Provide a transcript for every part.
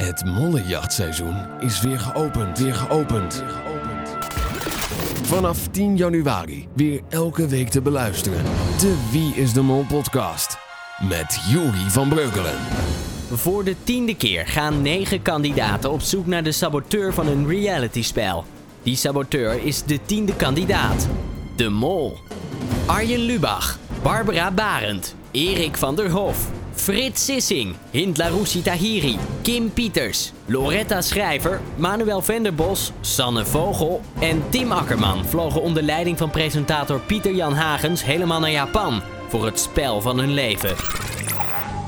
Het mollenjachtseizoen is weer geopend. Weer geopend. Vanaf 10 januari weer elke week te beluisteren. De Wie is de Mol podcast. Met Juri van Breukelen. Voor de tiende keer gaan negen kandidaten op zoek naar de saboteur van een realityspel. Die saboteur is de tiende kandidaat. De Mol. Arjen Lubach, Barbara Barend, Erik van der Hof, Frits Sissing, Hind Tahiri, Kim Pieters, Loretta Schrijver, Manuel Venderbos, Sanne Vogel en Tim Akkerman vlogen onder leiding van presentator Pieter Jan Hagens helemaal naar Japan voor het spel van hun leven.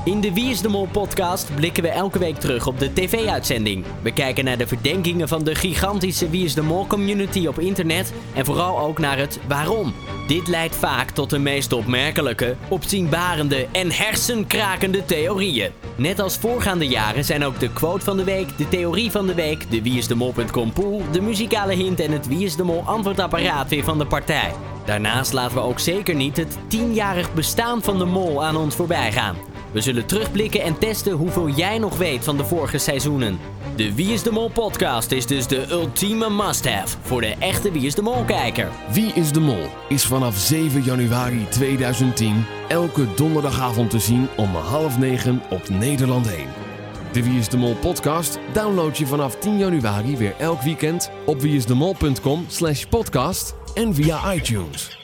In de Wie is de Mol podcast blikken we elke week terug op de tv-uitzending. We kijken naar de verdenkingen van de gigantische Wie is de Mol community op internet en vooral ook naar het waarom. Dit leidt vaak tot de meest opmerkelijke, opzienbarende en hersenkrakende theorieën. Net als voorgaande jaren zijn ook de quote van de week, de theorie van de week, de Wie is de Mol.com pool, de muzikale hint en het Wie is de Mol antwoordapparaat weer van de partij. Daarnaast laten we ook zeker niet het tienjarig bestaan van de mol aan ons voorbij gaan. We zullen terugblikken en testen hoeveel jij nog weet van de vorige seizoenen. De Wie is de Mol podcast is dus de ultieme must-have voor de echte Wie is de Mol kijker. Wie is de Mol is vanaf 7 januari 2010 elke donderdagavond te zien om half negen op Nederland 1. De Wie is de Mol podcast download je vanaf 10 januari weer elk weekend op wieisdemol.com slash podcast en via iTunes.